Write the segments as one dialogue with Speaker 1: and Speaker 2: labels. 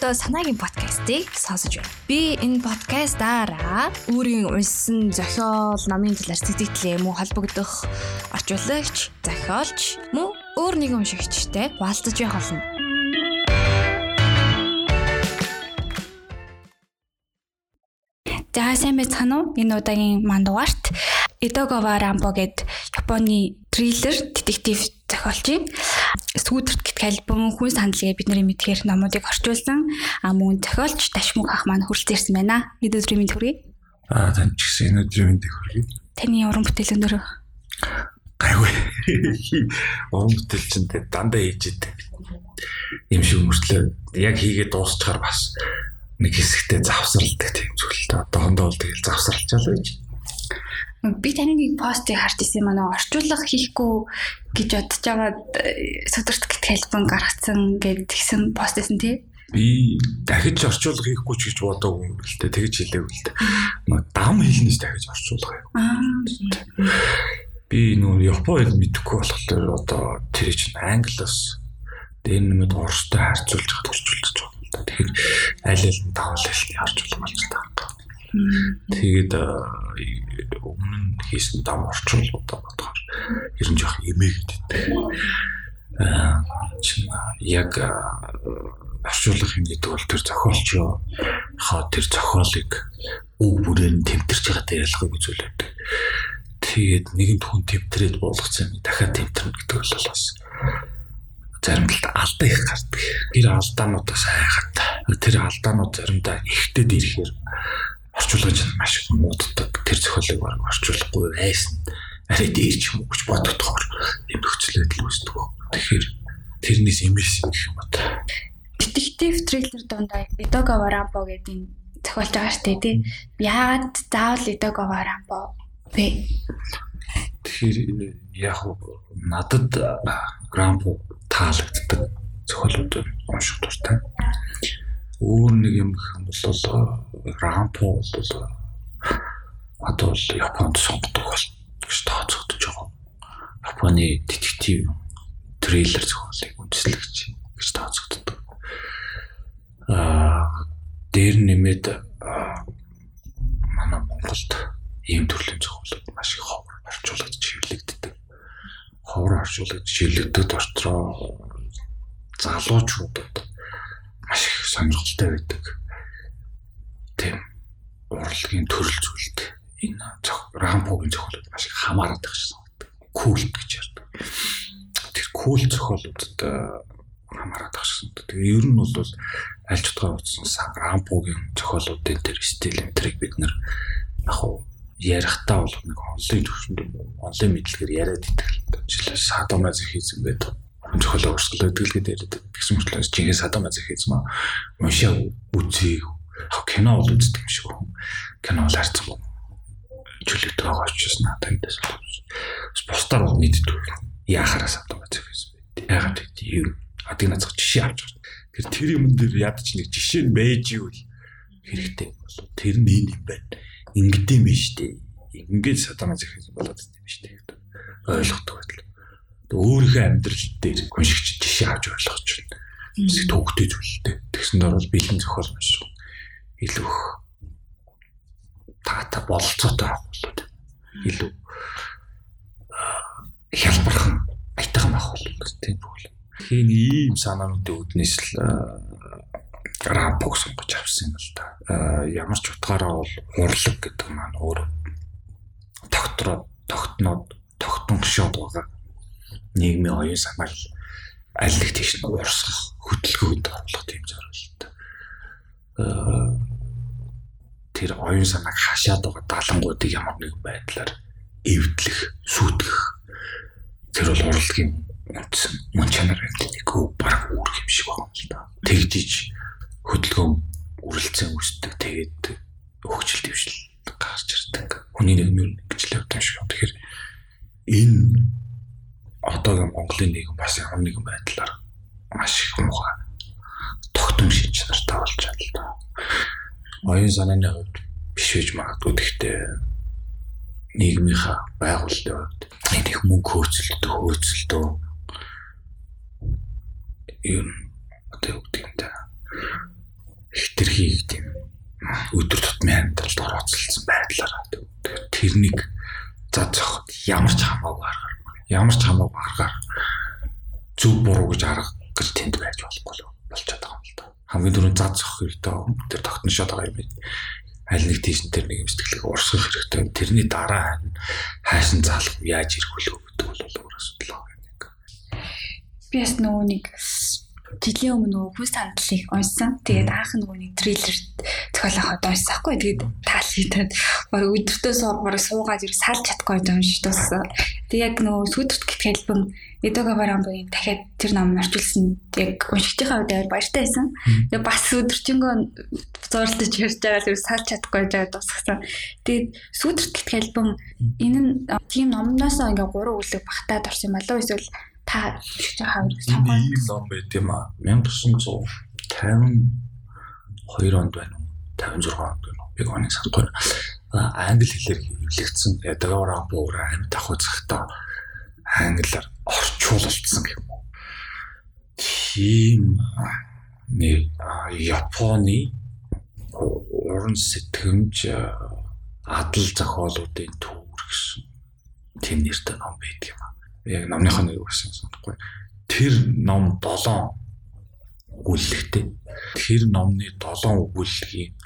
Speaker 1: одоо санаагийн подкастыг сонсож байна. Би энэ подкастаараа өөрийн уншсан зохиол, номын талаар сэтгэлээ мөн холбогдох орчуулагч, зохиолч мөн өөр нэгэн уншигчтай хуваалцаж явах болно.
Speaker 2: За сайн байцгаана уу? Энэ удаагийн мандугаарт Эдогова Рамбо гэд Японы триллер детектив зохиолчийн Сүүдэрт гэх альбом хүн саналгээ бид нарын мэдхээр номуудыг орчуулсан а мөн зохиолч Дашмуг ах маань хүрэлцэн ирсэн байна. Эд өдрийн мэд хүргэе.
Speaker 3: Аа тань ч гэсэн энэ өдрийн мэд хүргэе.
Speaker 2: Таны уран бүтээл өнөр
Speaker 3: гайгүй. Уран бүтээл чинь дандаа хийж идэв. Им шиг мөртлөө яг хийгээд дуусчихаар бас нэг хэсэгтээ завсралдаг тийм зүйл та одоохондоо бол тэгэл завсралчаалаа гэж.
Speaker 2: Би таны нэг постыг харж ирсэн манай орчуулга хийхгүй гэж бодож байгаа сүдэрт гэх альбом гаргацсан гэд тэгсэн пост байсан тий.
Speaker 3: Би дахиж орчуулга хийхгүй ч гэж бодоогүй юм л дээ. Тэгэж хэлээгүй л дээ. Дам хэлнээс дахиж орчуулга юу. Би нөө Япон хэл мэдэхгүй болохоор одоо тэр чинь англиас дээр нэмээд оростой харьцуулж хад орчуулж байгаа юм. Тэгэхээр аль аль нь давал хэлний орчуулга болж байгаа. Тэгээд өмнө нь хийсэн дам орчуулгуудаа бодохоор ер нь жоох эмээгээд байдаг. Аа яг орчуулгын гэдэг бол тэр зохиолч ёо хаа тэр зохиолыг үг бүрээр нь тэмтэрч байгаа ялгыг үзүүлээд. Тэгээд нэгэн хүн тэмтрээд болгоцсон дахиад тэмтэрнэ гэдэг бол бас зарим талд алдаа их гардаг. Тэр алдаануудаас хайхад тэр алдаанууд заримдаа ихтэд ирэхээр орчуулгын чинь маш мууддаг. Тэр зохиолыг баг орчуулахгүй байсан. Арай дээрч юм уу гэж бодогдохоор юм нөхцөл байдал үүсдэг. Тэгэхээр тэрнээс эмээсэн гэх юм уу.
Speaker 2: Детектив триллер дундаа Эдогава Рамбо гэдэг энэ зохиолч байгаа штэ тий. Яагаад заавал Эдогава Рамбо бэ?
Speaker 3: Тэгэхээр яг надад Рамбо таалагддаг зохиолууд унших дуртай өөр нэг юм юм бол рампо бол одоо бол Японд сонгодог бол гэж тооцогдож байгаа. Японы детектив трейлер зохиолыг үндэслэгч гэж тооцогддог. Аа дээр нэмээд манай Монголд ийм төрлийн зохиолууд маш их ховор орчуулж чиглэгддэг. Ховор орчуулж чиглэгдэд ортроо залуучуудад маш их сонирхолтой байдаг. Тийм урлагийн төрөл зүйлд энэ рампогийн зохиолууд маш их хамаарат байх шээ. Кул гэж ярьдаг. Тэр кул зохиолуудад хамаарат байх шээ. Тэгээ ер нь бол аль ч утгаар утсан рампогийн зохиолуудын тэр стил энтриг бид нэр яг уу ярихтаа бол нэг онлын төвшөнд онлын мэдлэгээр яриад идэх. Жишээлбэл садомазохизм байдаг зохиолоо өрсөлдөд гэдэг яриад тэгсэн мэтлээс жинхэнэ садам азих хийсэн маа уншаа үзээ кино бол үздэг юм шиг хүн кино бол харцсан юм чөлөөтэй байгаа учраас надад тэндээс бусдаар бол мэддэг яахаараа садам азих хийсэн бэ яагаад гэдэг юм адыг нацх жишээ авч байгаа. Тэр тэр юм дээр яд ч нэг жишээ нь байж ивэл хэрэгтэй болов. Тэр нь энэ юм байна. Ингэдэм биш үү ингээд азих хийсэн болоод тийм биш үү ойлгохдаг байдлаа. Өөрийнхөө амьдрал дээр уншигч жишээ авч ойлгож байна. Эсвэл төвөгтэй зүйлтэй. Тэгсэн дээр бол бэлэн зохиол маш илүү таата бололцоотой болоод илүү хялбархан айтайхан байх бол тийм бүл. Хийн ийм санаануудын үүднээс л рампог сонгож авсан юм л да. Ямар ч утгаараа бол урлаг гэдэг маань өөр тогтроо тогтноод тогтон шууд байгаа нийгмийн оюун санааг аль нэг тийш нь уурсгах хөдөлгөөнд оруулах тийм зорилттой. Аа тэр оюун санааг хашаад байгаа далангуудыг ямар нэгэн байдлаар эвдлэх, сүйтгэх тэр бол урлагийн үндсэн мөн чанар гэдэг үг баг үүрх юм шиг байна л да. Тэгдэж хөдөлгөөн үрэлцэн үүсдэг. Тэгээд хөгжил дэвшил гарч ирдэг. Хүний нийгмийн гिचлээ юм шиг. Тэгэхээр энэ одоогийн Монголын нийгэм бас ямар нэгэн байдлаар маш их муухай тогтмол шинж нартай болж байна л да. Оюун санааны хувьд биш байж магадгүй гэхдээ нийгмийнхаа байгууллагын хувьд энэ их мөнгө хөөцөлдөө хөөцөлдөө юм одоо юу гэдэг юм да. хитрхийг тийм өдөр тутмын амьдралд орооцолсон байдлаараа тэрнийг зад зохот ямар ч хамаагүй аргаар ямар ч хамаагүй аргаар зөв буруу гэж арга гэж тэнд байж болохгүй болчиход байгаа юм л да. Хамгийн түрүүнд зад зохих хэрэгтэй тэр тогтношоод байгаа юм. Аль нэг тийш тэр нэг сэтгэлийг урсгах хэрэгтэй. Тэрний дараа хайшин залах яаж ирэх вэ гэдэг бол өөр асуудал байна.
Speaker 2: Би бас нөгөө нэг жилийн өмнө нөгөө хүн сандлыг унсан. Тэгээд анх нөгөө нэг трейлер зохиолоход унсан хгүй. Тэгээд таалагдаад баг өдөртөө суугаар суугаад ирэв салж чадахгүй юм шиг туссан. Тэгээд яг нөгөө сүдэрт гэх альбом Эдога Барамбогийн дахиад тэр ном орчуулсан яг уншигчийнхаа хувьд баяртай байсан. Тэгээд бас өдөржингөө зурлаж ярьж байгаа л салж чадахгүй жаад тусгасан. Тэгээд сүдэрт гэх альбом энэ нь тийм номноос ингээ гурван үлэг багтаад орсон юм болов эсвэл та байгаа хувьд
Speaker 3: сонгоод ийм байт юм аа. 1952 онд байна уу? 56 онд байна уу? Би гоныг санахгүй англи хэлээр хэвлэгдсэн. Эдога Барамбо амт ахуй цагтаа англиар орчуулсан гэх юм уу. Тийм нэг Японы уран сэтгэмж адал зохиолуудын төвөр гэсэн. Тийм нэртэй ном байдаг юм аа. Яг номныхоо нэр үгсэн санахгүй. Тэр ном 7 өгүүлэлттэй. Тэр номны 7 өгүүлэлгийн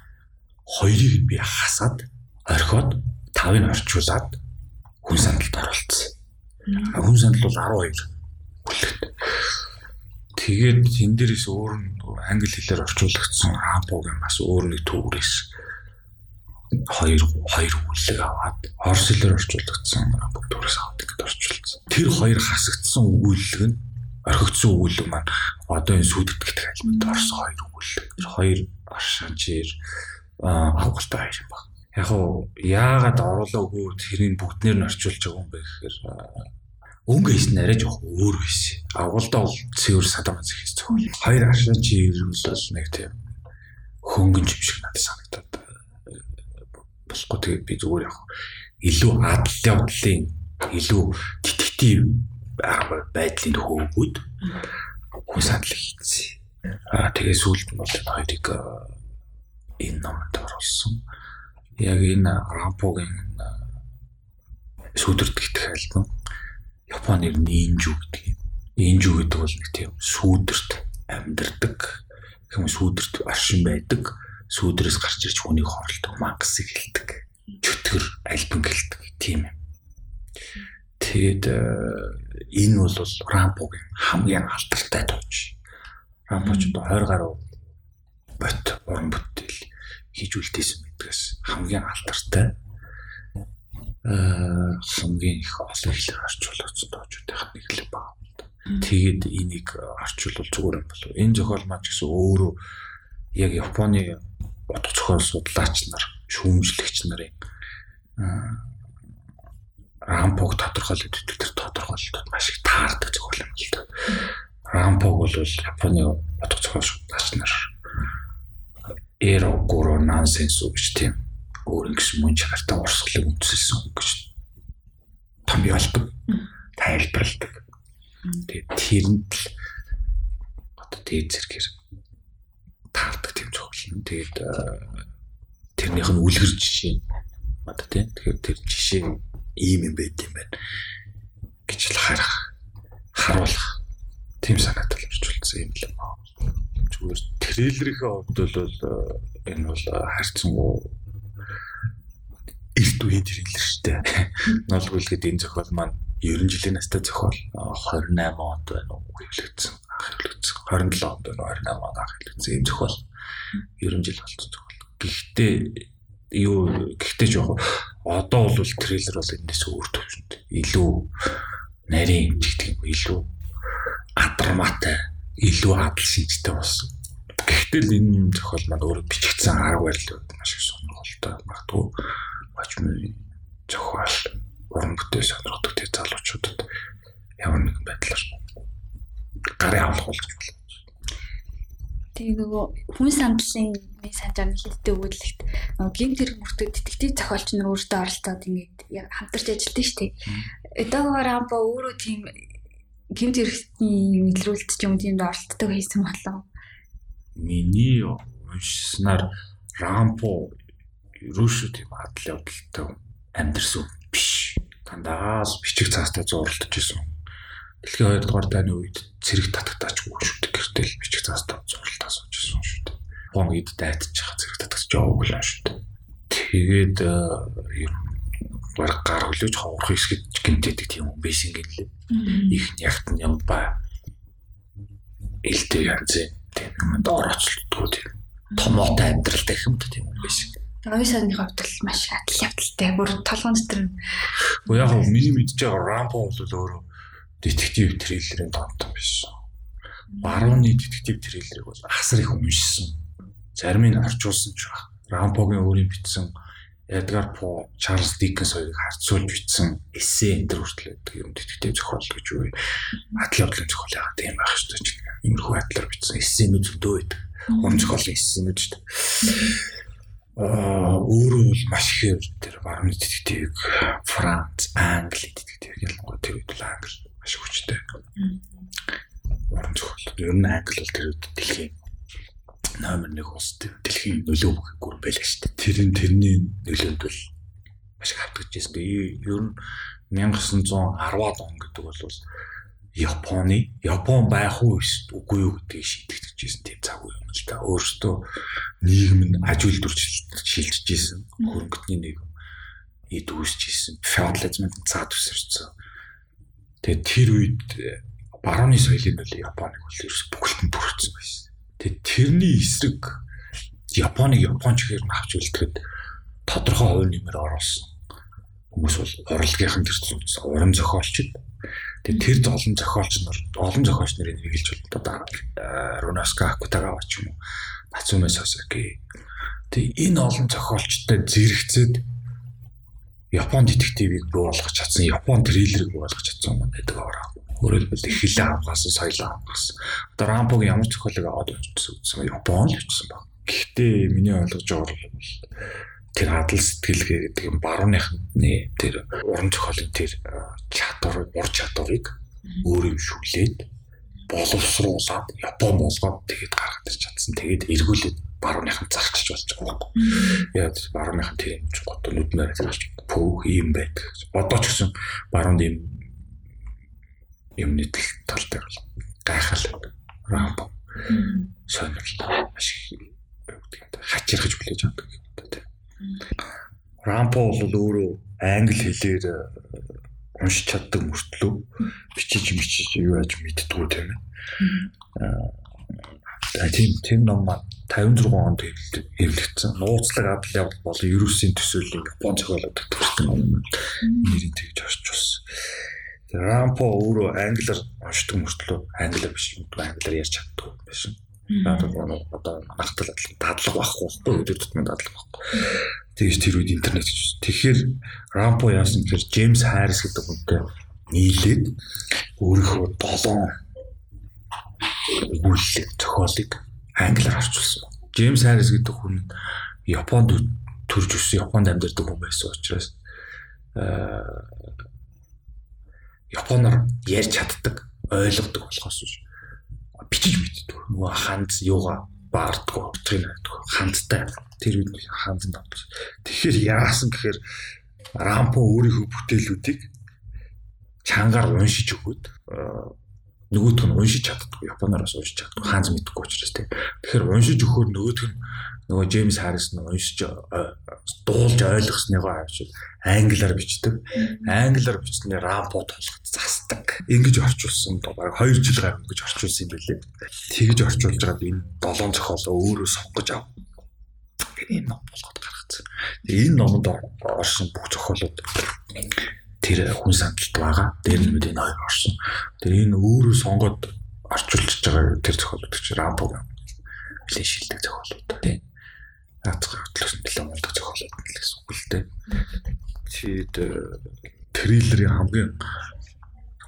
Speaker 3: хоёрыг би хасаад орхиод 5-ыг орчуулад хүн сандалд оруулсан. Хүн сандал бол 12 хүлээлт. Тэгээд энэ дээрээс өөр нь англи хэлээр орчуулагдсан Рамбогийн бас өөр нэг төврээс хоёр хоёр хүлэг аваад орос хэлээр орчуулагдсан Рамбог төврээс аваад ингэж орчуулсан. Тэр хоёр хасагдсан өгүүлэг нь орхигдсон өгүүлэг маань одоо энэ сүдэт гэдэг альбомд орсон хоёр өгүүлэг. Тэр хоёр аршанчээр авгалтай хоёр юм байна яг уу яагаад оруулаагүй тэрийг бүгднэр нь орчуулж байгаа юм бэ гэхээр өнгө хийсэн арай жоох өөр байсан. Агуулдаа бол цэвэр садам хийх зөвхөн. Хоёр ашиг чи ирүүлэл нэг тийм хөнгөн юм шиг надад санагдаад болохгүй тэгээд би зүгээр яг илүү адлын удлын илүү детектив байдлын хөөгүүд хүн санал хийцээ. Аа тэгээ сүүлд нь бол хоёрыг энэ номонд оруулсан яг энэ Рампогийн сүдэрт гитэх альбом Японоор нинжу гэдэг. Нинжу гэдэг бол нэг тийм сүдэрт амьдардаг юм сүдэрт аршин байдаг. Сүдрээс гарч ирж хүнийг хорлдог, мангасыг хэлдэг. Чөтгөр альбом гэлдэг тийм юм. Тэгэд энэ бол Рампогийн хамгийн алдартай тууч. Рампоч одоо 20 гаруй бот уран бүтээл хийж үлдээсэн гэдгээс хамгийн алдартай аа хамгийн их олон хэлээр орчуулсан тоочуудынх нэг л баг. Тэгээд энийг орчуулвал зүгээр юм болов. Энэ зохиол маань ч гэсэн өөрөө яг Японы утга зохиол судлаач нар, шүүмжлэгч нарын рампог тодорхойлоод өгдөг тэр тодорхойлолтод маш их таардаг зохиол юм л да. Рампог бол Японы утга зохиол судлаач нар эро горо нансенс гэж тийм өөр ингэсэн мөн чанартай урсгалыг үндэслэсэн гэж томьёолдог тайлбарладаг. Тэгээд тэрэнд л одоо дээд зэргээр таардаг тийм зөвлөн. Тэгээд тэрнийх нь үлгэр жишээ одоо тийм тэгэхээр тэр жишээ ийм юм байт юм байна гэж л харах харуулах тийм санаатай л орчуулсан юм л юм аа зүгээр трейлерийнхээ хувьд бол э, энэ бол харьцангуй эрт үеийн трейлер шүү дээ. Ноолгүйлгээд энэ зохиол маань 90 жилийн настай зохиол 28 онд байна уу хэвлэгдсэн. Анх хэвлэгдсэн. 27 онд уу 28 онд анх хэвлэгдсэн. Энэ зохиол 90 жил болсон зохиол. Гэхдээ юу гэхдээ жоох одоо бол трейлер бол энэс өөр төвшөнд илүү нарийн гэдэг юм илүү адармаатай илүү адал шийдтэй болсон. Гэхдээ л энэ зохиол маань өөрөө бичигдсэн арга барил маш их сонирхолтой магадгүй бачмын зохиол уран бүтээл сонирхдаг тэр залуучуудад ямар нэгэн байдлаар гарын авлах болж байна.
Speaker 2: Тэгээ нөгөө хүн сандлын මේ санджааны хилтэй өгүүлэлт гинт хэрэг мөртөг детектив зохиолч нар өөртөө оролцоод ингээд хамтарч ажилладаг шүү дээ. Эдогоо рампа өөрөө тийм гимт хэрэгтний мэдлрүүлэлт ч юм тиймд оролцдог хийсэн болов.
Speaker 3: Миний уншсанаар Рампо ерөөшөө тийм адал явдалтай амьдрсан биш. Дандаа бичиг цаастаа зурлаж исэн. Дэлхийн 2 дугаар дайны үед цэрэг татагтаачгүй шүү дээ. Гэртэл бичиг цаастаа зурлалтаа сууж исэн шүү дээ. Гон ид байгаа цэрэг татагч яваагүй л шүү дээ. Тэгээд ер баг гар хөлөөж ховорох хэсгэд гинтэдэг тийм юм байсан гэлээ. Их ягт юм ба. Элдэ янз тийм юмд орооцолтгүй тийм томоотой амьдрал гэх юм тийм юм байсан.
Speaker 2: Оюу сайдны хувьд л маш адал явдалтай. Бүр толгоон дотор нь.
Speaker 3: Уу яг миний мэдж байгаа Рампо бол өөрөө детектив триллерийн донтон байсан. Барууны детектив триллерийг бол асар их уншсан. Зарим нь орчуулсан ч баг. Рампогийн өөрийн бичсэн Эдгар По, Чарльз Диккенс хоёрыг харьцуулж бичсэн эссе энэ төр хүртэл байдаг юм детектив зохиол гэж үгүй. Атлын бодлын зохиол яагаад тийм байх шүү дээ. Иймэрхүү атлаар бичсэн эссенүүд зөндөө байдаг. Уран зохиолын эссенүүд шүү дээ. Аа өөрөө бол маш ихээр тэр баруун детективийг Франц, Англи детективийг ялангуяа тэр үед л англи маш хүчтэй. Уран зохиол. Ер нь англи бол тэр үед дэлхийн номер 1 улс дэлхийн нөлөө гүр байлаа шүү дээ. Тэр нь тэрний нөлөөнд бол маш их хавтагдчихсэн. Ер нь 1910-аад он гэдэг бол Японы Япон байх уу үгүй юу гэдгийг шийдэгдэжсэн тийм цаг үе юм л да. Өөрөөсөө нийгэм нь аж үйлдвэр шилжиж исэн. Хөрөнгөний нийгэм эд үүсэж исэн. Феодализмд цаад үсэрсэн. Тэгээ тэр үед барууны соёлын нөлөө Японыг бол ерөөс бүхэлдэн бүрдсэн байсан. Тэгээ тэрний эсрэг Японыг Японч гэхээр нь авч үлдэхэд тодорхой хувь нэмэр оруулсан. Хүмүүс бол урлагийнхан төрсөн уран зохиолчд. Тэгээ тэр олон зохиолч нар олон зохиолч нарын нэгэлж бол одоо Рунаска Акутагава ч юм уу Нацуме Сасаки. Тэгээ энэ олон зохиолчтой зэрэгцээд Япон детективийг бий болгож чадсан, Япон триллерийг бий болгож чадсан юм байдаг аваа. Өөрөлдвөл их хилээ авгаас соёлоо авгаас. Одоо Рампогийн ямар зохиолыг аваад үзсэн үзсэн Япон л бичсэн баг. Гэхдээ миний ойлгож байгаа бол тэр адал сэтгэлгээ гэдэг юм барууныхны тэр уран зохиолын тэр чадвар, ур чадварыг өөр юм шүлээд боловсруулад Япон болгоод тэгээд гаргаж ирч чадсан. Тэгээд эргүүлээд барууныхан зарчиж болж байгаа байхгүй. Яг барууныхан юм чинь гот нүднээр зарч пөө юм байдаг. Одоо ч гэсэн баруунд юм юмны талтай бол гайхал рамп сонирхол маш их хачирхаж хүлээж авдаг юм да тийм. Рампо бол өөрөө англи хэлээр уншиж чаддаг мөртлөө бичиж бичиж юу яаж мэддгүү тийм ээ. Аа тийм тийм ном 56 онд хэвлэгдсэн. Нууцлаг адал явдал болон ерөөсийн төсөөлийн Япон зохиолоод төгссөн ном юм. Нэрийг тэгж орчуулсан. Рампо өөрөө англиар уншдаг мөртлөө англиар биш юм англиар ярьж чаддаг байсан. Одоо одоо манахтал дадлага байхгүй байхгүй өдөр тутмын дадлага байхгүй. Тэгэж тэр үед интернет гэж. Тэгэхээр Рампо яасан гэхээр Джеймс Харрис гэдэг хүнтэй нийлээд өөрийнхөө долоон өгүүлэл зохиолыг англиар орчуулсан. Джеймс Харрис гэдэг хүн Японд төрж өссөн, Японд амьдардаг хүн байсан учраас японоор ярьж чаддаг, ойлгодог болохоос биш. Бичиж мэддэг. Нөгөө ханз юугаа баардгүй, утгыг найддаг. Хандтай. Тэр үед ханз давж. Тэгэхээр яасан гэхээр Рампо өөрийнхөө бүтээлүүдийг чангаар уншиж өгөөд нөгөөдх нь уншиж чаддгүй японоос уншиж чаддгүй хаанч мэдэхгүй учраас тийм. Тэгэхээр уншиж өгөхөөр нөгөөдх нь нөгөө Джеймс Харрис нь уншиж дуулж ойлгосныгоо авчил англиар бичдэг. Англиар бичснээр рампо толгод засдаг. Ингэж орчуулсан баг 2 жил гар ингэж орчуулсан юм билээ. Тэгж орчуулж байгаад энэ долоон зохиолоо өөрөө сонгож ав. Энэ ном болгоод гаргацсан. Энэ номонд орсон бүх зохиолууд тэр хүн сандалт байгаа. Дээр нь мэдээ хоёр орсон. Тэр энэ өөрөө сонгоод орчуулж байгаа тэр зохиолууд чинь рампо нэлээд шилдэг зохиолууд тийм наацхан хөтлөөс нэлээд мундаг зохиолууд гэсэн үг л дээ. Чид триллерийн хамгийн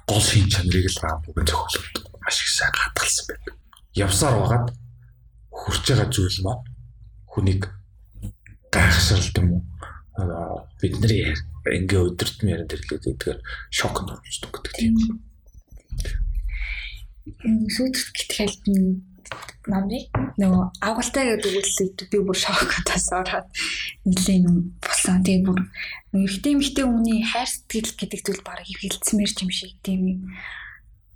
Speaker 3: гол шин чанарыг л рампогийн зохиолууд маш их сайн хатгалсан байдаг. Явсаар байгаад хүрч байгаа зүйл маа хүнийг гайхшралт юм уу бидний ингээ өдөртм яриад ирлээд гэдгээр шокнд орчихдог гэдэг тийм.
Speaker 2: Сүйдэрт гитгэлт нь номыг нөгөө агуултай гэдэг үгсийг би бүр шокотаас ороод нэлээд юм болсон. Тэгээ бүр ихтэй ихтэй хүний хайр сэтгэл гэдэг зүйл бараг хилдсмэр юм шиг тийм юм.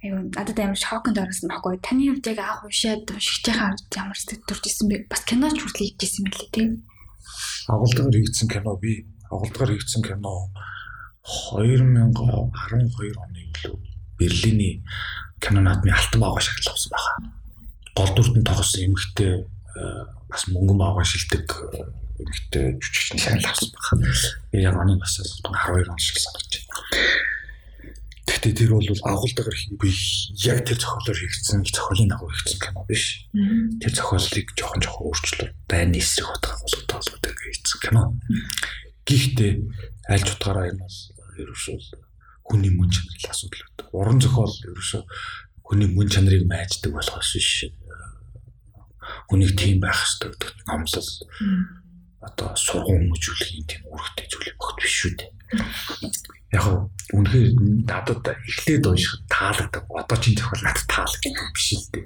Speaker 2: Айгуу надад амар шоконд орсон байхгүй. Таны хувьд яг анх уншаад уншиж байгаа ямар сэтгэл төрж исэн бэ? Бас киноч хүртэл хийжсэн юм лээ тийм.
Speaker 3: Агуулгаар хийгдсэн кино би агуулгаар хийгдсэн кино 2012 оны лөө Берлиний кино наадмын алтан баага шагнал авсан байгаа. Гол дүртэн тоглосон эмэгтэй бас мөнгөн баага шилдэг эмэгтэй жүжигчний шагнал авсан байгаа. Би яг оны бас 12 он шиг санаж байна. Гэхдээ тэр бол агуулгаар би яг тэр зохиолоор хийгдсэн зохиолын дагуу хийгдсэн кино биш. Тэр зохиолыг жоохон жоохон өөрчлөлт байна эсрэг утга болгоод болгоод хийгдсэн кино. Гэхдээ аль ч утгаараа энэ бол ерөөсөө хүний мөн чанарын асуудал байдаг. Уран зохиол ерөөсөө хүний мөн чанарыг майждаг болохоос биш. Хүнийг тийм байх хэрэгтэй гэдэг номлол одоо сургууль хүмүүжүүлэхийн тийм үүрэгтэй зүйл багт биш шүү дээ. Яг үнэхээр надад эхлээд уншихад таалагдав. Одоо ч энэ зохиол надад таалагддаг биш л дээ.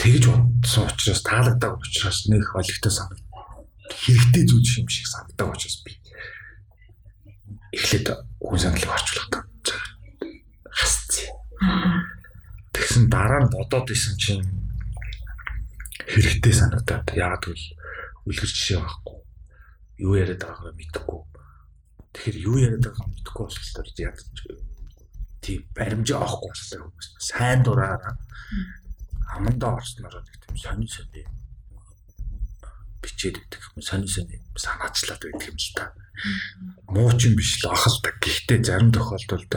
Speaker 3: Тэгж бодсон учраас таалагддаг учраас нэг олигтой санагд хэрэгтэй зүйл юм шиг санагддаг учраас би эхлээд хүн саналыг орчуулдаг. Хасцээ. Тэгсэн дараа нь бодоод исэн чинь хэрэгтэй санагдаад яагаад гэвэл үлгэр жишээ байхгүй. Юу яриад байгаагаа мэдэхгүй. Тэгэхээр юу яриад байгаагаа мэдэхгүй болохоор яг тийм баримжаа авахгүй болохоор хүмүүс сайн дураараа. Амандаа орсноор нэг тийм сонир сонир бичээд өгдөг юм. Сонир сонир санаачлаад байдаг юм л та. Муу ч юм биш л ахалдаг. Гэхдээ зарим тохиолдолд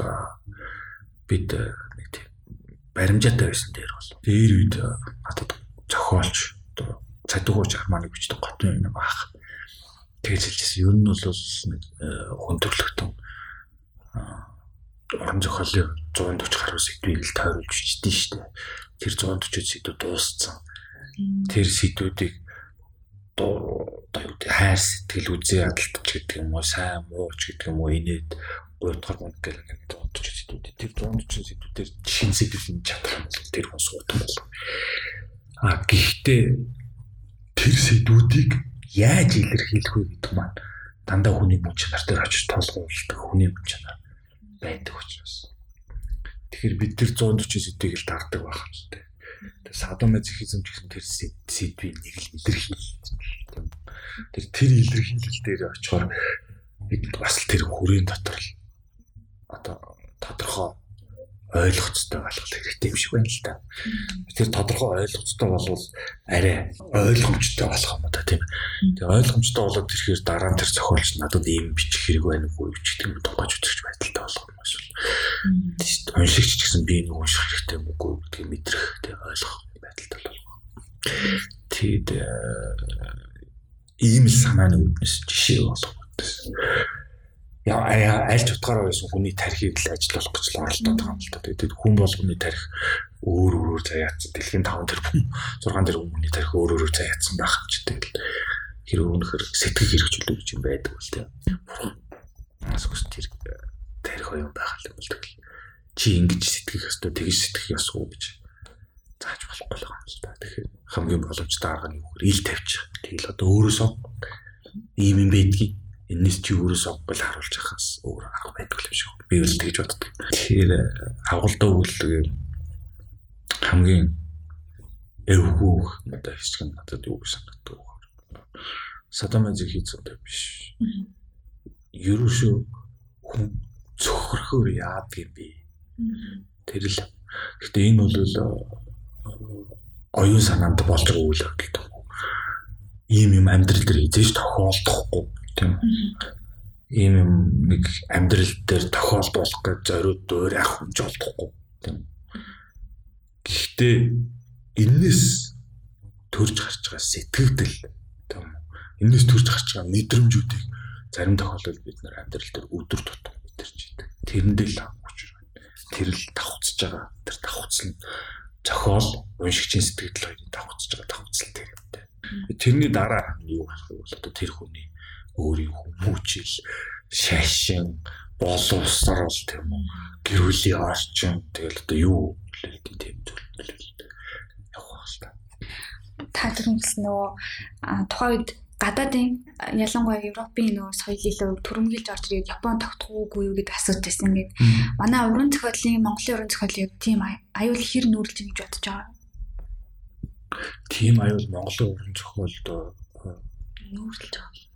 Speaker 3: бид нэг тийм баримжаатай байсан дээр бол. Дээр үед надад зохиолч одоо цадгууч арманыг бичдэг готын юм аах. Тэгэж хэлжсэн. Ер нь бол нэг хүндрэлтэн орон зохиолын 140 гаруй сэдвийг л тойруулж бичдээ шүү дээ. Тэр 140 сэдв дууссан. Тэр сэдвүүдийг одоо юу гэдэг хайр сэтгэл үзээ ядалтч гэдэг юм уу сайн муу ч гэдэг юм уу инээд гуйдгар гонг гэл ингээд дуудаж сэдвүүд тэр 140 сэдвүүдээр шин сэдв юм чадах юм бол тэр хүн суудаг бол а гэхдээ тэр сэдвүүдийг яаж илэрхийлэх вэ гэдэг маань дандаа хүний мөн чанар дээр очиж толгойлдог хүний мөн чанар байдаг учраас тэгэхээр бид тэр 140 сэдвийг л дагдаг байх шүү дээ садомазохизм гэсэн тэр сэдвийн нэг л илэрхийлэл тийм. Тэр тэр илэрхийлэл дээр очихоор бид бас тэр хүрээний дотор л одоо тодорхой ойлгоцтой болох хэрэгтэй юм шиг байна л да. Тэр тодорхой ойлгоцтой болвол арай ойлгомжтой болох юм да тийм. Тэгээ ойлгомжтой болоод ирэхээр дараа нь тэр зохиолч надад ийм бичих хэрэг байна уу ч гэдэг юм тунгааж үзэж байдалтай болох юм эсвэл. Тийм уншигч ч гэсэн би нэг унших хэрэгтэй юм уу гэдгийг мэдрэх тийм ойлгох байдалтай болох. Тэгэд ийм л санааны үүднээс жишээ болох аль ч утгаараа байсан хүний тархийг л ажиллах гэж л оролдоод байгаа юм л та. Тэгээд хүн болгоны тарих өөр өөрөөр заяатсан. Дэлхийн 5 тэрбум 6 тэрбум хүний тарих өөр өөрөөр заяатсан байх юм ч тэгэл хэрэг өнөхөр сэтгэл хэрэгжүүлэх гэж юм байдаг бол тийм. Асууж тэр тарих юм байх л бол тэгэл чи ингэж сэтгэх ёстой тэгж сэтгэх ёсгүй гэж зааж болохгүй л юм л та. Тэгэхээр хамгийн боломжтой арга нь юу гэхээр ил тавьчих. Тэгэл одоо өөрөөсөө ийм юм байдгийг энэс чи өөрөө сонгол харуулж байхаас өөр арга байдаг юм шиг. Би бол тэгж боддог. Тэгэхээр агуулдаа үйлдэл хамгийн эвгүй надад хэсэг нь надад юу гэж санагддаг вэ? Садамазиг хийцтэй биш. Ерөөшөө хүн цөхрөхөр яадаг юм бэ? Тэр л. Гэтэ энэ бол оюун санаанд болж байгаа үйл явдал. Ийм юм амьдрал дээр хийж тохиолдохгүй тийм ийм юм нэг амьдрал дээр тохиолдуулах гэж зориуд өөр ах хүнж олдохгүй тийм гэхдээ энэс төрж гарч байгаа сэтгэгдэл тийм энэс төрж гарч байгаа мэдрэмжүүдийг зарим тохиолдолд бид нар амьдрал дээр өдөр тутам мэдэрч идэг тэрэндээ л авах байна тэр л давхцаж байгаа. Тэр давхц нь зохиол уншигчийн сэтгэл хоёрын давхцаж байгаа давхцал тэр юмтай тэрний дараа юу гарах вэ? Одоо тэр хүний өөрийн хүмүүжил шашин боловсрал тийм үү гэр бүлийн орчин тэгэл одоо юу хэлдэг тийм зүйл
Speaker 2: та түрүүн хэлсэн нөгөө тухайн үед гадаадын ялангуяа Европын нөгөө соёл илүү төрөмгөлж орж ирээд Япон тогтхоогүй юу гэдэг асууж байсан. Ингээд манай уран зохиолын Монголын уран зохиолын тийм аюул хэр нүүрлж ингэж бодож байгаа.
Speaker 3: Тийм аюул Монголын уран зохиолд
Speaker 2: нүүрлж байгаа.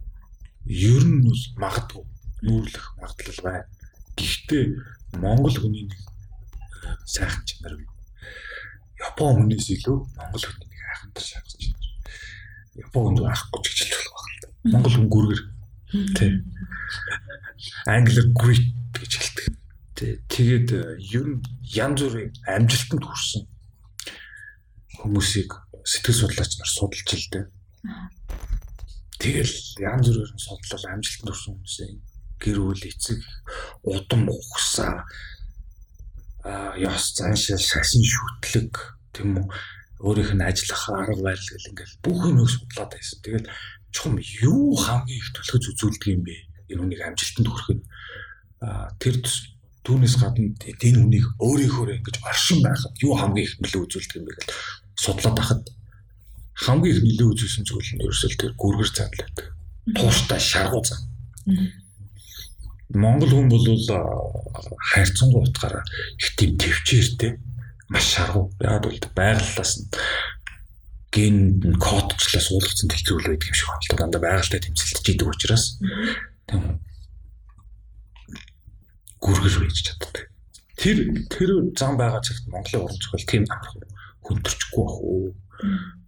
Speaker 3: Ер нь бол магадгүй нүүрлэх магадлал байна. Гэхдээ Монгол хүний нэг сайхан чанар бий. Япон хүнээс илүү Монгол хүний нэг айхантай шахаж байна Японд авахгүй ч гэж болох байна. Монгол хүн гүргэр. Тэ. Англиар great гэж хэлдэг. Тэ. Тэгээд э, ер нь янз бүрийн амжилтанд хүрсэн хүмүүсийг сэтгэл судлаач нар судалж л дээ. Тэгэл янз бүрээр судлал амжилтанд хүрсэн хүмүүсийн гэр бүл эцэг удам ухсаа а яс заншил шашин шүтлэг тийм үү өөрийнх нь ажиллах арга барил гэл ингээл бүх юмыг судлаад байсан. Тэгээд чухам юу хамгийн их төлөхөж үзүүлдэг юм бэ? Энэ хүнийг амжилтанд хүрэхэд тэр түүнээс гадна энэ хүнийг өөрийнхөө ингэж оршин байхад юу хамгийн их нөлөө үзүүлдэг юм бэ гэж судлаад байхад хамгийн их нөлөө үзүүлсэн зүйл нь ерөөсөө тэр гүргэр цаал байдаг. Тууштай шаргуу цаа. Монгол хүн бол хайрцангуй утгаараа их тийм төвчээртэй маш шаргуу. Яг бол байгаллаас нь ген кодчлаас уулгацсан тэлцүүл байдаг юм шиг байна. Дандаа байгальтай тэмцэлтэж идэг учраас тийм гүргэж байж чаддаг. Тэр тэр зам байгаа цагт Монголын уран зохиол тийм амархан хүндэрчгүй бах уу?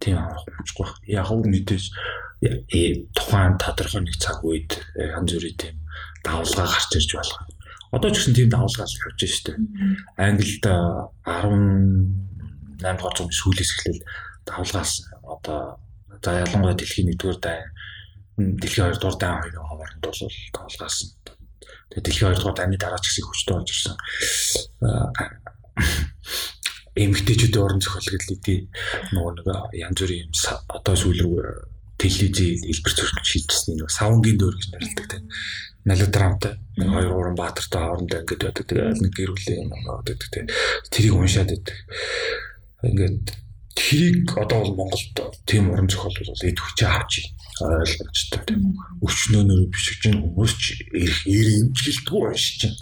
Speaker 3: Тийм амархан хүндэрчгүй бах. Яг уу мэдээж тухайн тодорхой нэг цаг үед янз бүрийн тийм давлгаа гарч ирж болох Одоо ч гэсэн тийм давлгаал явж штэ. Англид 18 дугаар зууны сүүлээс эхлээл давлгаас одоо за ялангуяа дэлхийн 1-р дай дэлхийн 2-р дай хоёрын хооронд бол давлгаас тэгээ дэлхийн 2-р дайны дараа ч гэсэн хүчтэй болж ирсэн. Эмгтээчүүдийн орон зохиол гэдэг нөгөө нэг янз бүрийн одоо сүүл рүү телевизийн хэлбэр зөрчил шийдсэн нэг савнгийн дөөр гэж нэрлэдэг тийм мелодрамтай нэг хоёр гурван баатартай хоорондоо ингээд байдаг. Тэгээд нэг гэр бүлийн юм байдаг тийм. Тэрийг уншаад байдаг. Ингээд тэрийг одоо бол Монголд тийм уран зохиол бол эд хүчээ авч ойлгомжтой тийм. Өвчнөөнөр бишиж чинь хүмүүс ч ирэх ирэмжгэлтгүй уншиж чинь.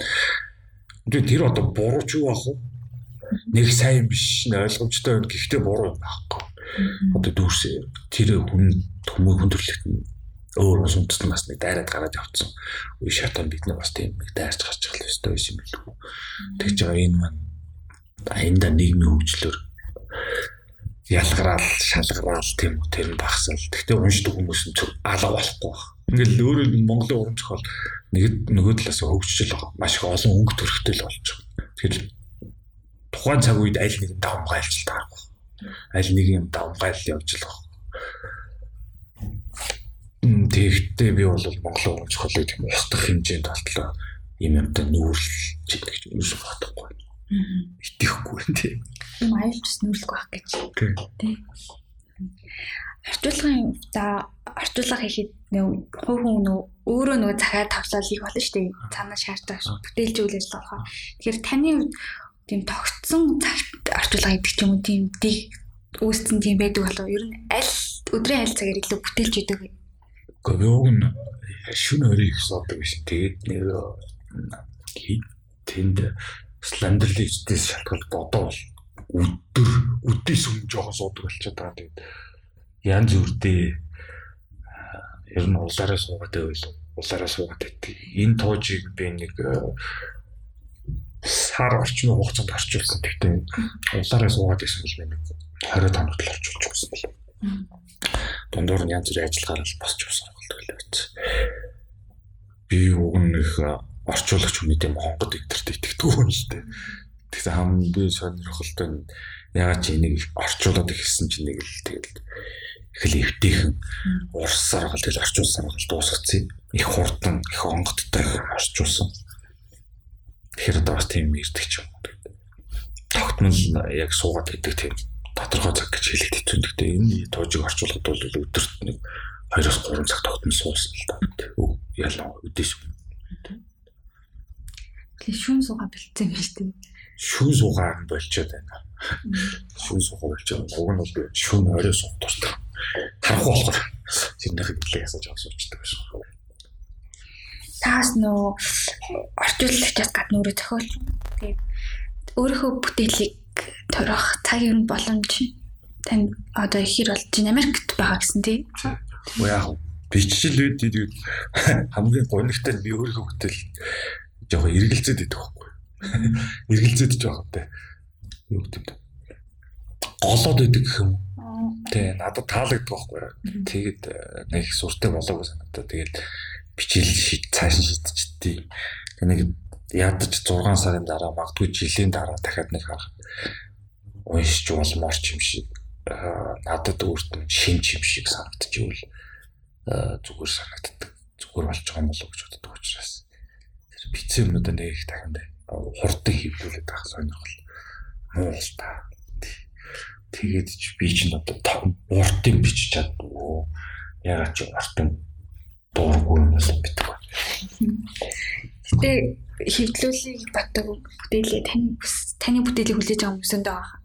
Speaker 3: Тэр одоо буруу ч юу ах вэ? Нэг сайн биш нэ ойлгомжтой байна. Гэхдээ буруу байхгүй. Одоо дүүрсээ тэр хүн төмөө хүндрэлт өөр ус үндэстэн бас нэг дайраад гараад явцсан. Үе шатан бид нар бас тийм нэг дайрч гарч байгаа ёстой байсан юм билүү. Тэгж байгаа энэ маань аянда нийгмийн хөгжлөөр ялгараал шалгараал тийм үү тэр нь багсаал. Гэхдээ уншдаг хүмүүс нь алга болохгүй баг. Ингээл өөрөө Монголын уран зохиол нэг нөгөө талаас хөгжиж байгаа. Маш их олон өнгө төрхтэй л болж байгаа. Тэгэхээр тухайн цаг үед аль нэгэн давмгайлж таарах. Аль нэг юм давмгайл явж л байгаа Тэгэхдээ би бол Монголын уран зохиолыг тийм устгах хэмжээнд болтлоо юм юмтай нүүрлж гэж юу бодохгүй. Итгэхгүй тийм.
Speaker 2: Юм аюулч нүүрлэх байх гэж. Тийм. Орчуулгын за орчуулга хийхэд нөө хувь хүн нөө өөрөө нөө цагаа тавсаал хийх болно шүү дээ. Цаанаа шаардах бүтээлжүүлэл болохоор. Тэгэхээр таны тийм тогтсон цагт орчуулга хийдэг ч юм уу тийм дэг үүсцэн тийм байдаг болов ер нь аль өдрийн аль цагаар илүү бүтээлж идэг
Speaker 3: Гэхдээ юуг нь шүн өрийг суудаг биш. Тэгээд нэг тэнд слендерлистээс шалтгаалж бодоо бол өдөр өдөөс өмнө жоохон суудаг болчиход байгаа. Тэгээд янз бүрдээ ер нь улаараа суугаад байвал улаараа суугаад байдаг. Энэ тоожийг би нэг сар орчмын хугацаанд орчуулсан. Тэгтээ улаараа суугаад байсан бол нэг 20 тоног л орчуулж өгсөн бэл. Дундуур нь янз бүрийн ажиллагаар л босч болдог л байц. Би уг их орчуулагч хүн тийм хонгод эдэрт итгэдэг хүн л дээ. Тэгсэн хамгийн сонирхолтой нь ягаад чи энийг орчуулад ихсэн чи нэг л тэгэл их л эвтэйхэн урсаар гал тэгэл орчуулсан гал дуусгацсан. Их хурдан их онгодтой орчуулсан. Тэгэхээр одоо бас тийм ирдэг ч юм уу. Тогтмол яг суугаад гэдэг тийм тодорхой цаг гэж хэлээд хэцүү. Гэхдээ энэ тоожиг орчуулгад бол өдөрт нэг 2-оос 3 цаг тогтмол суусан л да. Ялаа өдөөс.
Speaker 2: Тэгээ шүүн суугаа бэлдсэн юм шүү дээ.
Speaker 3: Шүүн суугаа болчиход байна. Шүүн болж байгаа. Уг нь бол шүүн орой суух дуртай. Харахгүй болохоор тэрнийх гэлээ ясаж авах суучдаг байсан.
Speaker 2: Таас нөө орчуулагчаас гадна өөрөө зохиолч. Тэгээд өөрийнхөө бүтээлийг торих цаг ер нь боломж тань одоо ихэр болж байна Америкт байгаа гэсэн тий.
Speaker 3: Уу яах бичил үед тэгээд хамгийн гонигтай нь би өөрийнхөө бүтээл жоохон эргэлзээд идэх байхгүй. Эргэлзээд жоохон тэ. Юу гэдэг вэ? Голоод идэг гэх юм. Тэ надад таалагддаг байхгүй. Тэгээд э, нэг суртай болоогүй санагдаа. Тэгээд бичил шийд цааш шийдчихтий. Тэг нэг ядаж 6 сарын дараа магадгүй жилийн дараа дахиад нэг харах уншиж болмоор ч юм шиг надад өөрт нь шинж юм шиг санагдчихвэл зүгээр санагддаг. Зүгээр болж байгаа юм болов гэж боддог учраас тэр бицэн юмнуудаа нэг их дахин хурдан хөвлүүлээд авах сонирхол муу л та. Тэгээд ч би ч одоо уртын бичиж чаддгүй. Ягаад ч уртын дуургүй юм бол битггүй.
Speaker 2: Гэтэ хөвдлүүлийг батдаг бүтээлээ таны таны бүтээлийг хүлээж байгаа хүмүүсэндээ байгаа.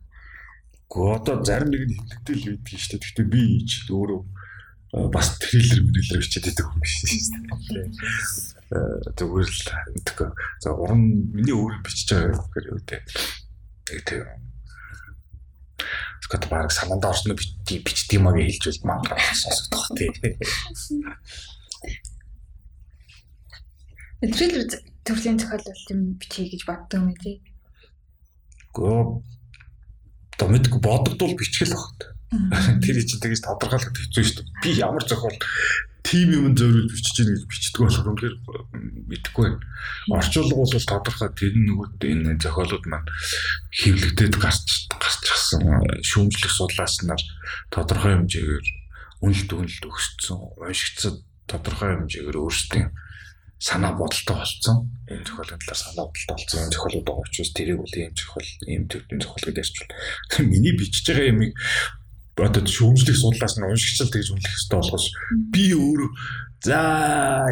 Speaker 3: Гэхдээ одоо зарим нэг нь хөвлөгдөл байдаг шүү дээ. Гэхдээ би ч өөрөө бас трейлер мөрөлөр бичээд байдаг юм биш шүү дээ. Зүгээр л мэдгүй. За уран миний өөр бичиж байгаа гэхээр юу дээ. Тэгээд Скот баг санаанд орсон бичдэг юм аа гэж хэлж бол мангар сонсогдох тий.
Speaker 2: Трейлер төрлийн зохиолол юм бичиж гэж боддог юм тий.
Speaker 3: Гөө мэдгүй бодогдвол бичгэл багт. Тэр чинь тэгэж тодорхойлоход хэцүү шүү дээ. Би ямар зохиол тим юм зориулж бичиж гин гэж бичдэг болох юм хэрэг мэдэхгүй байна. Орчуулга бол тодорхой тэр нөгөөд энэ зохиолууд маань хэвлэгдээд гарч гарчихсан шүүмжлэх судлааснаар тодорхой хэмжээгээр үнэлт үнэлт өгсөн уншигдсан тодорхой хэмжээгээр өөрсдийн санаа бодолтой болсон. Энэ зохиолын талаар санаа бодолтой болсон. Энэ зохиолууд байгаа учраас тэрийг бол ийм зохиол, ийм төвийн зохиол гэж ярьчихвал. Миний бичиж байгаа юмыг одоо шүүмжлэх судлаас нь уншигчл тэгж үнэлэх хэрэгтэй болгож би өөрөө за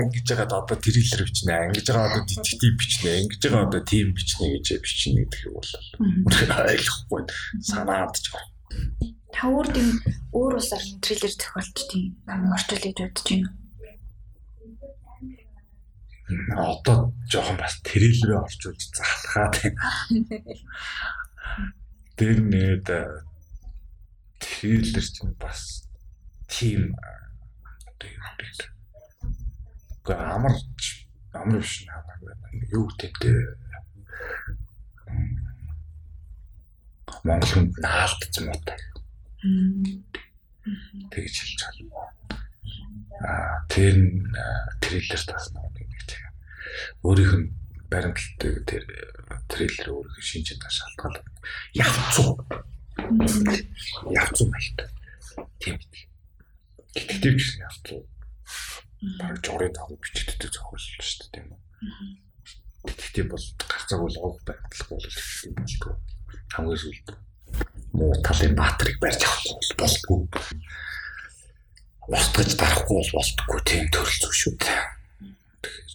Speaker 3: ингэж яагаад одоо триллер бичнэ ингэж байгаа одоо детектив бичнэ ингэж байгаа одоо тим бичнэ гэж бичнэ гэдэг бол ойлгохгүй санаад ч
Speaker 2: та өөр тийм өөр улсаар триллер зохиолч тийм намайг орчуулж бодож байна
Speaker 3: одоо жоохон бас триллерээ орчуулж залхаад байна. Тэр нэт триллер чинь бас тийм одоо юу гэдэг. Гэхдээ амар амар биш хамаагүй юу гэдэг. Монгол хүнд наалдсан муутай. Тэгж хэлж байна. Аа тэр триллер тас нэг өөрийнх нь баримталтай тэр трейлер өөрийнх нь шинжтэй шалтгаалаад явцуу явцуу байт. Тийм үү. Гэхдээ ч явцуу баг жорын дагуу бичигддэг зохиол шүү дээ тийм үү. Гэхдээ бол гарцааг бол уух баримтлах бол тийм болтгоо. Хамгийн сүүлд муу талын баатрыг барьж авах болтгоо. Устгаж дарахгүй бол болтгоо тийм төрөл зүйл шүү дээ.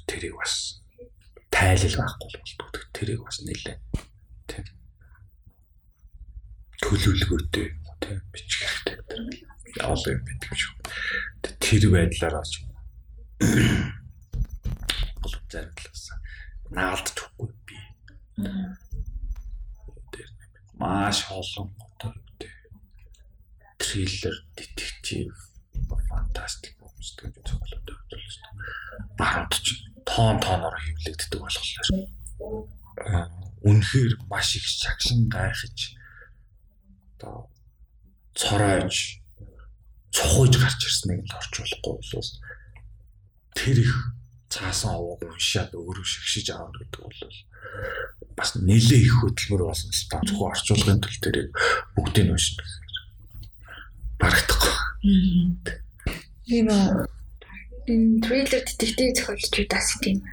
Speaker 3: Тэрийг бас тайлал байхгүй болдог. Тэрийг бас нэлээ тийм төлөвлөгөөтэй тийм бичих хэрэгтэй. Яавал юм байдаг шүү. Тэр байдлаараа ч бол зарим талаас наалдчихгүй би. Тэр маш олон одоо триллер, детектив, фантастик хүмүүстэй зохиолууд өгдөг шүү. Баруун ч тоон тооноор хөвлөгддөг болохоор үнэхээр маш их шагшин гайхаж одоо цоройж цохойж гарч ирснийг л орчуулахгүй болоос тэр их цаасан овог уншаад өөрөө шигшиж авах гэдэг бол бас нэлээ их хөдөлмөр болсон л та зөвхөн орчуулгын төл дээр бүгдийг уншина барагдахгүй.
Speaker 2: Тийм үү энэ трейлер детектив зохиолчдаас тийм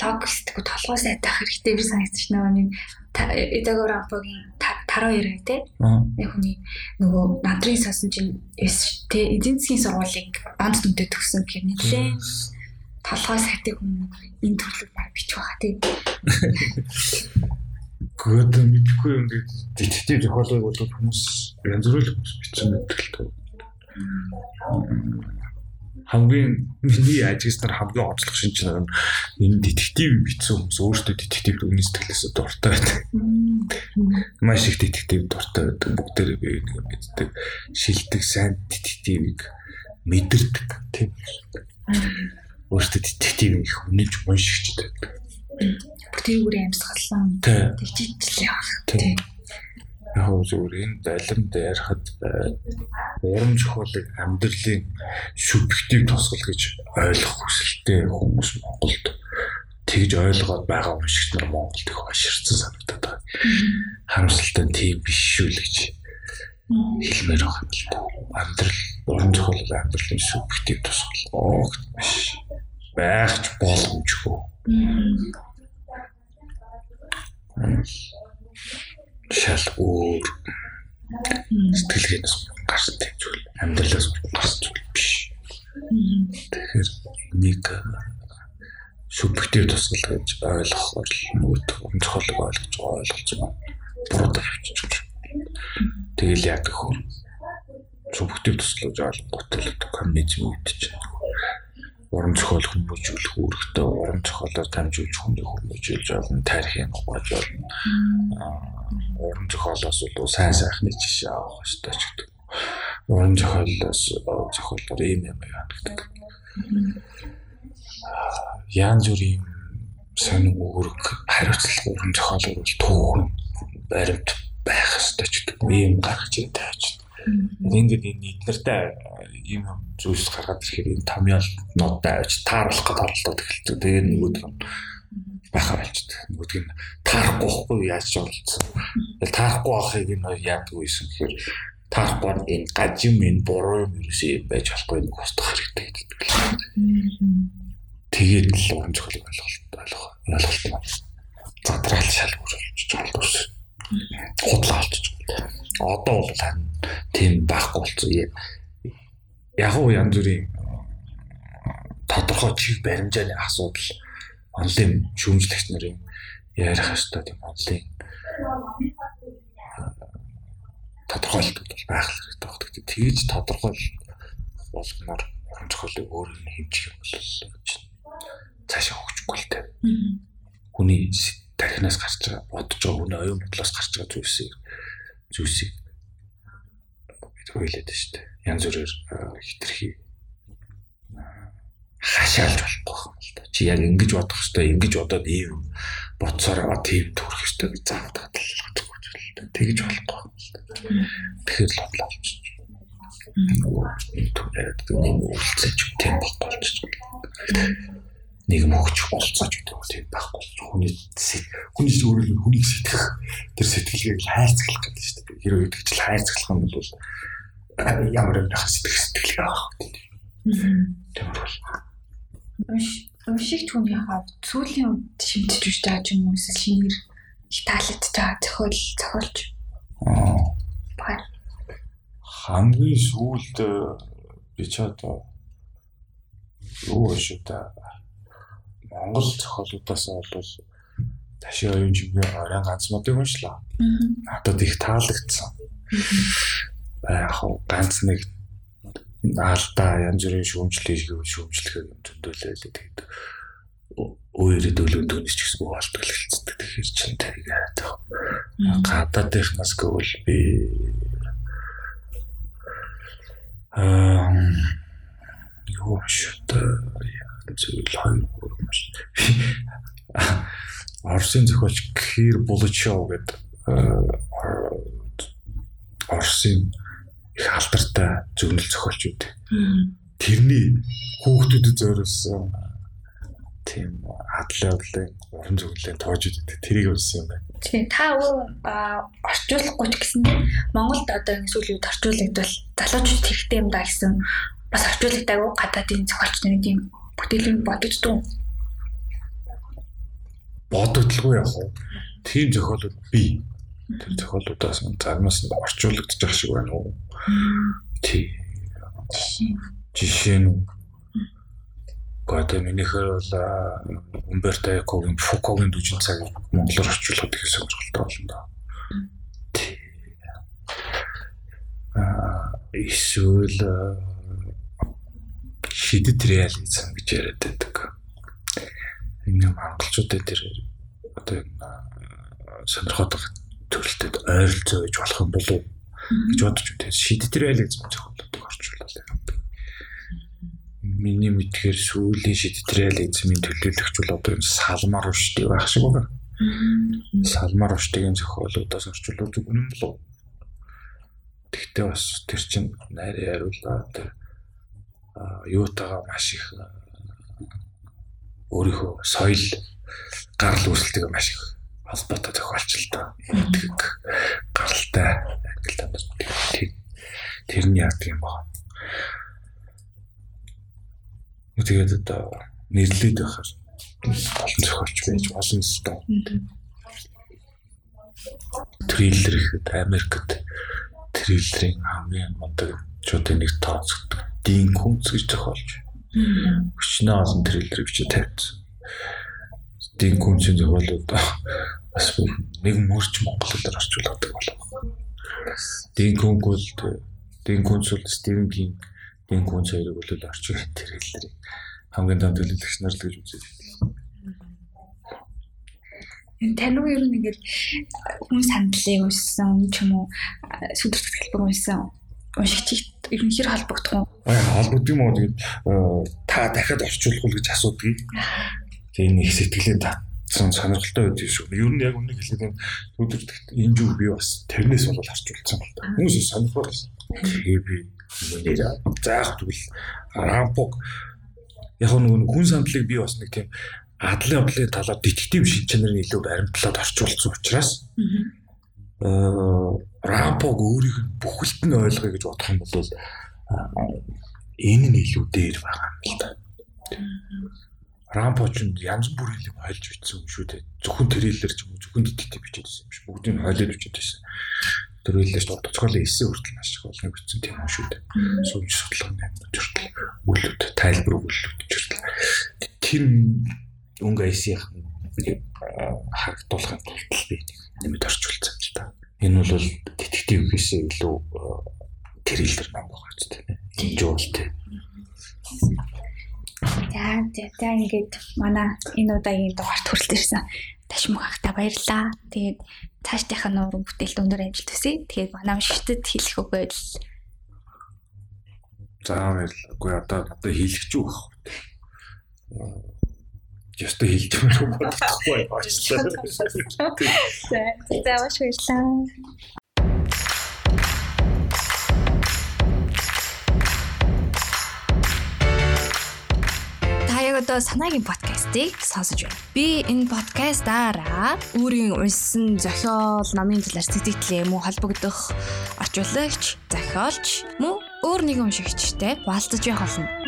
Speaker 2: логистик толгой сайтай хэрэгтэй би санагдчих нөгөө нэг Эдагор Рампогийн тараа яриа те. Нэг хүний нөгөө надрын сасан чинь те эдийн засгийн сургуулийг банд дүнтэй төгсөн гэхээр нэлээ толгой сайтай хүн энэ төрлөг баг бичих байха те.
Speaker 3: Гэхдээ мэдхгүй ингээд детектив зохиолыг бол хүмүүс янз бүрэл бичсэн байдаг л хамгийн миний ажигснаар хамгийн онцлог шинж нь энэ детектив бичсэн хүмүүс өөрсдөө детективд үнэн сэтгэлээс дуртай байдаг. Маш их детектив дуртай байдаг. Бүгдээрээ би нэг мэддэг. Шилдэг сайн детективийг мэдэрдэг тийм. Өөрсдөө детектив их үнэлж уншигч байдаг.
Speaker 2: Бүтээгээр амьсгалсан.
Speaker 3: Тэгжиж
Speaker 2: л явах. Тийм
Speaker 3: яг зүгээр энэ далимд ярихад урам зохиолыг амьдралын субъектив тусгал гэж ойлгох хүсэлтэй хүмүүс Монголд тэгж ойлгоод байгаа юм шиг нар Монголд их баширцсан санагдаад байна. Харамсалтай нь тийм биш шүү л гэж хэлмээр байгаа юм л да. Амьдрал урам зохиол амьдралын субъектив тусгал огт биш. Байгч боломжгүй шал өөр сэтгэлгээнээс гарсан зүйл амьдралаас гарсан зүйл биш. Тэгэхээр нэг субъектив тусгал гэж ойлгохоор нөгөө онцгойлог ойлгож ойлгож байгаа буруу тавьчих. Тэгэл яг хөр субъектив тусгал гэж ойлгоход л коммунизм үүдчих уран зохиол хүмүүжүүлэх үүрэгтэй уран зохиолоор дамжуулж хүний хүмүүжүүлж болно тарихын ухааж болно уран зохиолоос бол сайн сайхны жишээ авах хэрэгтэй ч гэдэг. Уран зохиолоос зохиолоор ийм юм яа гэдэг. Янз бүрийн сонин үүрэг хариуцлага уран зохиолоор бол туурын баримт байх хэрэгтэй ч гэдэг. Ийм гаргаж ирдэг Ингээд энэ нийтлэртэй ийм зүйлс гаргаад ирэхээр энэ томьёол нодтай авч тааруулах гэдэг оролдоод эхэлдэг. Тэгээд нөгөөд нь байхаа болчихдог. Нөгөөд нь таарахгүй байхгүй яаж ч оролцсон. Тэгэл таарахгүй байхыг нь яадаг байсан гэхээр таарахгүй нь энэ гажим энэ буруу юм ерөөсөө байж болохгүй нэг устгах хэрэгтэй гэдэг. Тэгээд л уран зохиолыг ойлголт ойлголт маань задраал шалгуулж болчихсон. Худлаа болчихсон. Одоо бол харин тийм байхгүй болцсон. Яг уу янз бүрийн тодорхой чиг баримжааны асуудал онлайн шүүмжлэгч нарын ярих хэвээр тийм онлайн тодорхойлт бол байх хэрэгтэй. Тэгтээ тэгж тодорхойл болгоноор уран зохиолыг өөр нь хэмжих юм бол цаашаа хөгжихгүй л дээ. Хүний тархинаас гарч байгаа бодож байгаа хүний оюун бодлоос гарч байгаа зүйлсийг зүйлсийг бид хойлоод шүү дээ. Янз бүрээр хитрхи хашаалж болохгүй юм л да. Чи яг ингэж бодох хэвээр ингэж бодоод ийм бодсоор байгаа тийм төрөх хэвээр гэж заавал татлах гэж байна. Тэгэж болохгүй юм л да. Тэгэхээр л бодлоо болчих. Нөгөө энэ төрөд нэг үйлчлэж тийм болохгүй болчих нийгэм хөгжих болцооч гэдэг нь тийм байхгүй. Хүний хүний л хүнийг сэтгэх тэр сэтгэлгээг хайрцаглах гэдэг шүү дээ. Хэрвээ итгэж хайрцаглах юм бол ямар нэг сэтгэх сэтгэлгээ авах гэдэг. Тэр бол
Speaker 2: Уншигч хүний хав сүүлийн үед шимтэж үж байгаа юм уу эсвэл шинээр их таалагдж байгаа зохиол зохиолч. Аа.
Speaker 3: Хамгийн сүүлд би ч одоо юу шүү дээ Монгол зохиолуудаас бол ташаа оюун чиглэлийн оройн ганц модыг уншлаа. Надад их таалагдсан. Яг ганц нэг наалтаа янз бүрийн шүүмжлэх шүүмжлэхээ юм зөндөлөөлөө тэгээд өөрөөр дөлөв дүнс ч гэсэн болтгол хэлцдэг. Тэгэхээр чин тэгээд гадаадынхнаас гэвэл би аа юу шүтэ зүйл хоёр маш Орсын зохиолч Кир Булчов гэдэг Орсын их алдартай зөвнөл зохиолч үү. Тэрний хүүхдүүдэд зориулсан тийм адлаадлын уран зөвлөлийн тоожид гэдэг тэрийг үлсэн юм байна.
Speaker 2: Тийм та өөр орчуулахгүй ч гэсэн Монголд одоо ингэ сүүлийн үед орчуулагдвал залуучууд хэрэгтэй юм да гэсэн бас орчуулагдаагүй гадаадын зохиолч нарын тийм бүтээлийг бодогдсон.
Speaker 3: Бодогдлгүй яг уу. Тийм зохиолууд би тэр зохиолуудаас заримаас нь орчуулагдчих шиг байна уу? Тийм. Жишээ нь Гэхдээ минийхэр бол Умберто Экогийн Фукогийн дүжин цаг монголоор орчуулах гэх сонирхолтой болно да. Аа эсвэл шидэт реализм гэж яриад байдаг. Энэ монголчуудад тэр одоо сонирхоод төрөлтөд ойролцоо гэж болох юм болов гэж бодож байна. Шидэт реализм зохиолдог орчуулалт юм миний мэдхээр сүүлийн шидэтрализмын төлөөлөгч бол одоо энэ салмар ушдаг байх шиг байна. Салмар ушдгийн зохиолуудаас орчуулж өгнө болов. Тэгтээ бас тэр чинь найрын хариулаа тэр юутаага маш их өөрийнхөө соёл гарал үүсэлтэйг маш их холбоотой тохиолчлоо. Тэгэх гаралтай англи тэрний яадаг юм байна Тэгээд одоо нэрлээд байхаар олон зохиолч байж олон сто. Триллер ихэд Америкт триллерийн хамгийн мундаг чуудын нэг тооцогддог. Дин Кунц гэж зохиолч. Өчнөө олон триллер бичиж тавьсан. Дин Кунцийн зохиолууд бас нэг мөрч монголоор орчуулдаг болов. Дин Кунц бол Дин Кунц бол Стивен Кинг энэ хүн хоёрыг бол орчин тэрэллэр хамгийн дан төлөвлөгч нар л гэж үзэж байна.
Speaker 2: Уу ер нь ингээд хүн сандлыг уншсан ч юм уу сүдэрт хэлбэр уншсан уншигчид ер нь хэр холбогдох вэ?
Speaker 3: Аа холбогдсон юм уу тэгээд та дахиад орчуулах уу гэж асуудгийг. Тэгээ нэг сэтгэлийн татсан сонирхолтой байд юм шүү. Ер нь яг үнэ хэлээд сүдэрт энэ юу би бас тэрнээс бол орчуулсан бол та. Хүмүүс сонирхол байсан. Тэгээ би нэр заах тэгвэл рампог яг нэг хүн сандлыг би бас нэг тийм адлын одлын талаар детектив шин чанарын илүү баримтлаад орчуулсан учраас аа рампог өөрийг бүхэлд нь ойлгоё гэж бодох юм бол энэ нь илүү дээр байгаа юм л да. Рампо ч янз бүрийн юм хайлж бичсэн юм шүү дээ. Зөвхөн трейлер ч юм уу зөвхөн детектив бичээдсэн юм биш. Бүгдийг нь хойлоод бичээдсэн төрүүлээс тодцоолын эсээ хүртэл маш их болно гэсэн тийм шүү дээ. Сувж судлааны амьд хүртэл үлүүд тайлбар өгүүлэлт хүртэл тэр өнгө эсийн харагдуулахын тулд би нэмэд орчуулсан та. Энэ бол детектив гэсэн илүү тэрэлдэр нам байгаа ч тийм. Жуулт.
Speaker 2: За за ингээд манай энэ удаагийн дугаарт хүрэлт ирсэн. Ташмаг хахта баярлаа. Тэгээд цаашдынхаа нуурын бүтээлд өндөр амжилт хүсье. Тэгээд манай уншигчдад хэлэх үг байл.
Speaker 3: За баярлалаа. Үгүй одоо одоо хэлэх ч үг. Яста хэлж байгаа юм бодохгүй
Speaker 2: аачлаа. За за маш баярлалаа.
Speaker 1: одоо санаагийн подкастыг сонсож байна. Би энэ подкастаараа өөрийн уншсан зохиол, номын талаар сэтгэлээ мөн холбогдох орчуулагч, зохиолч мөн өөр нэгэн уншигчтай хуваалцаж явах болно.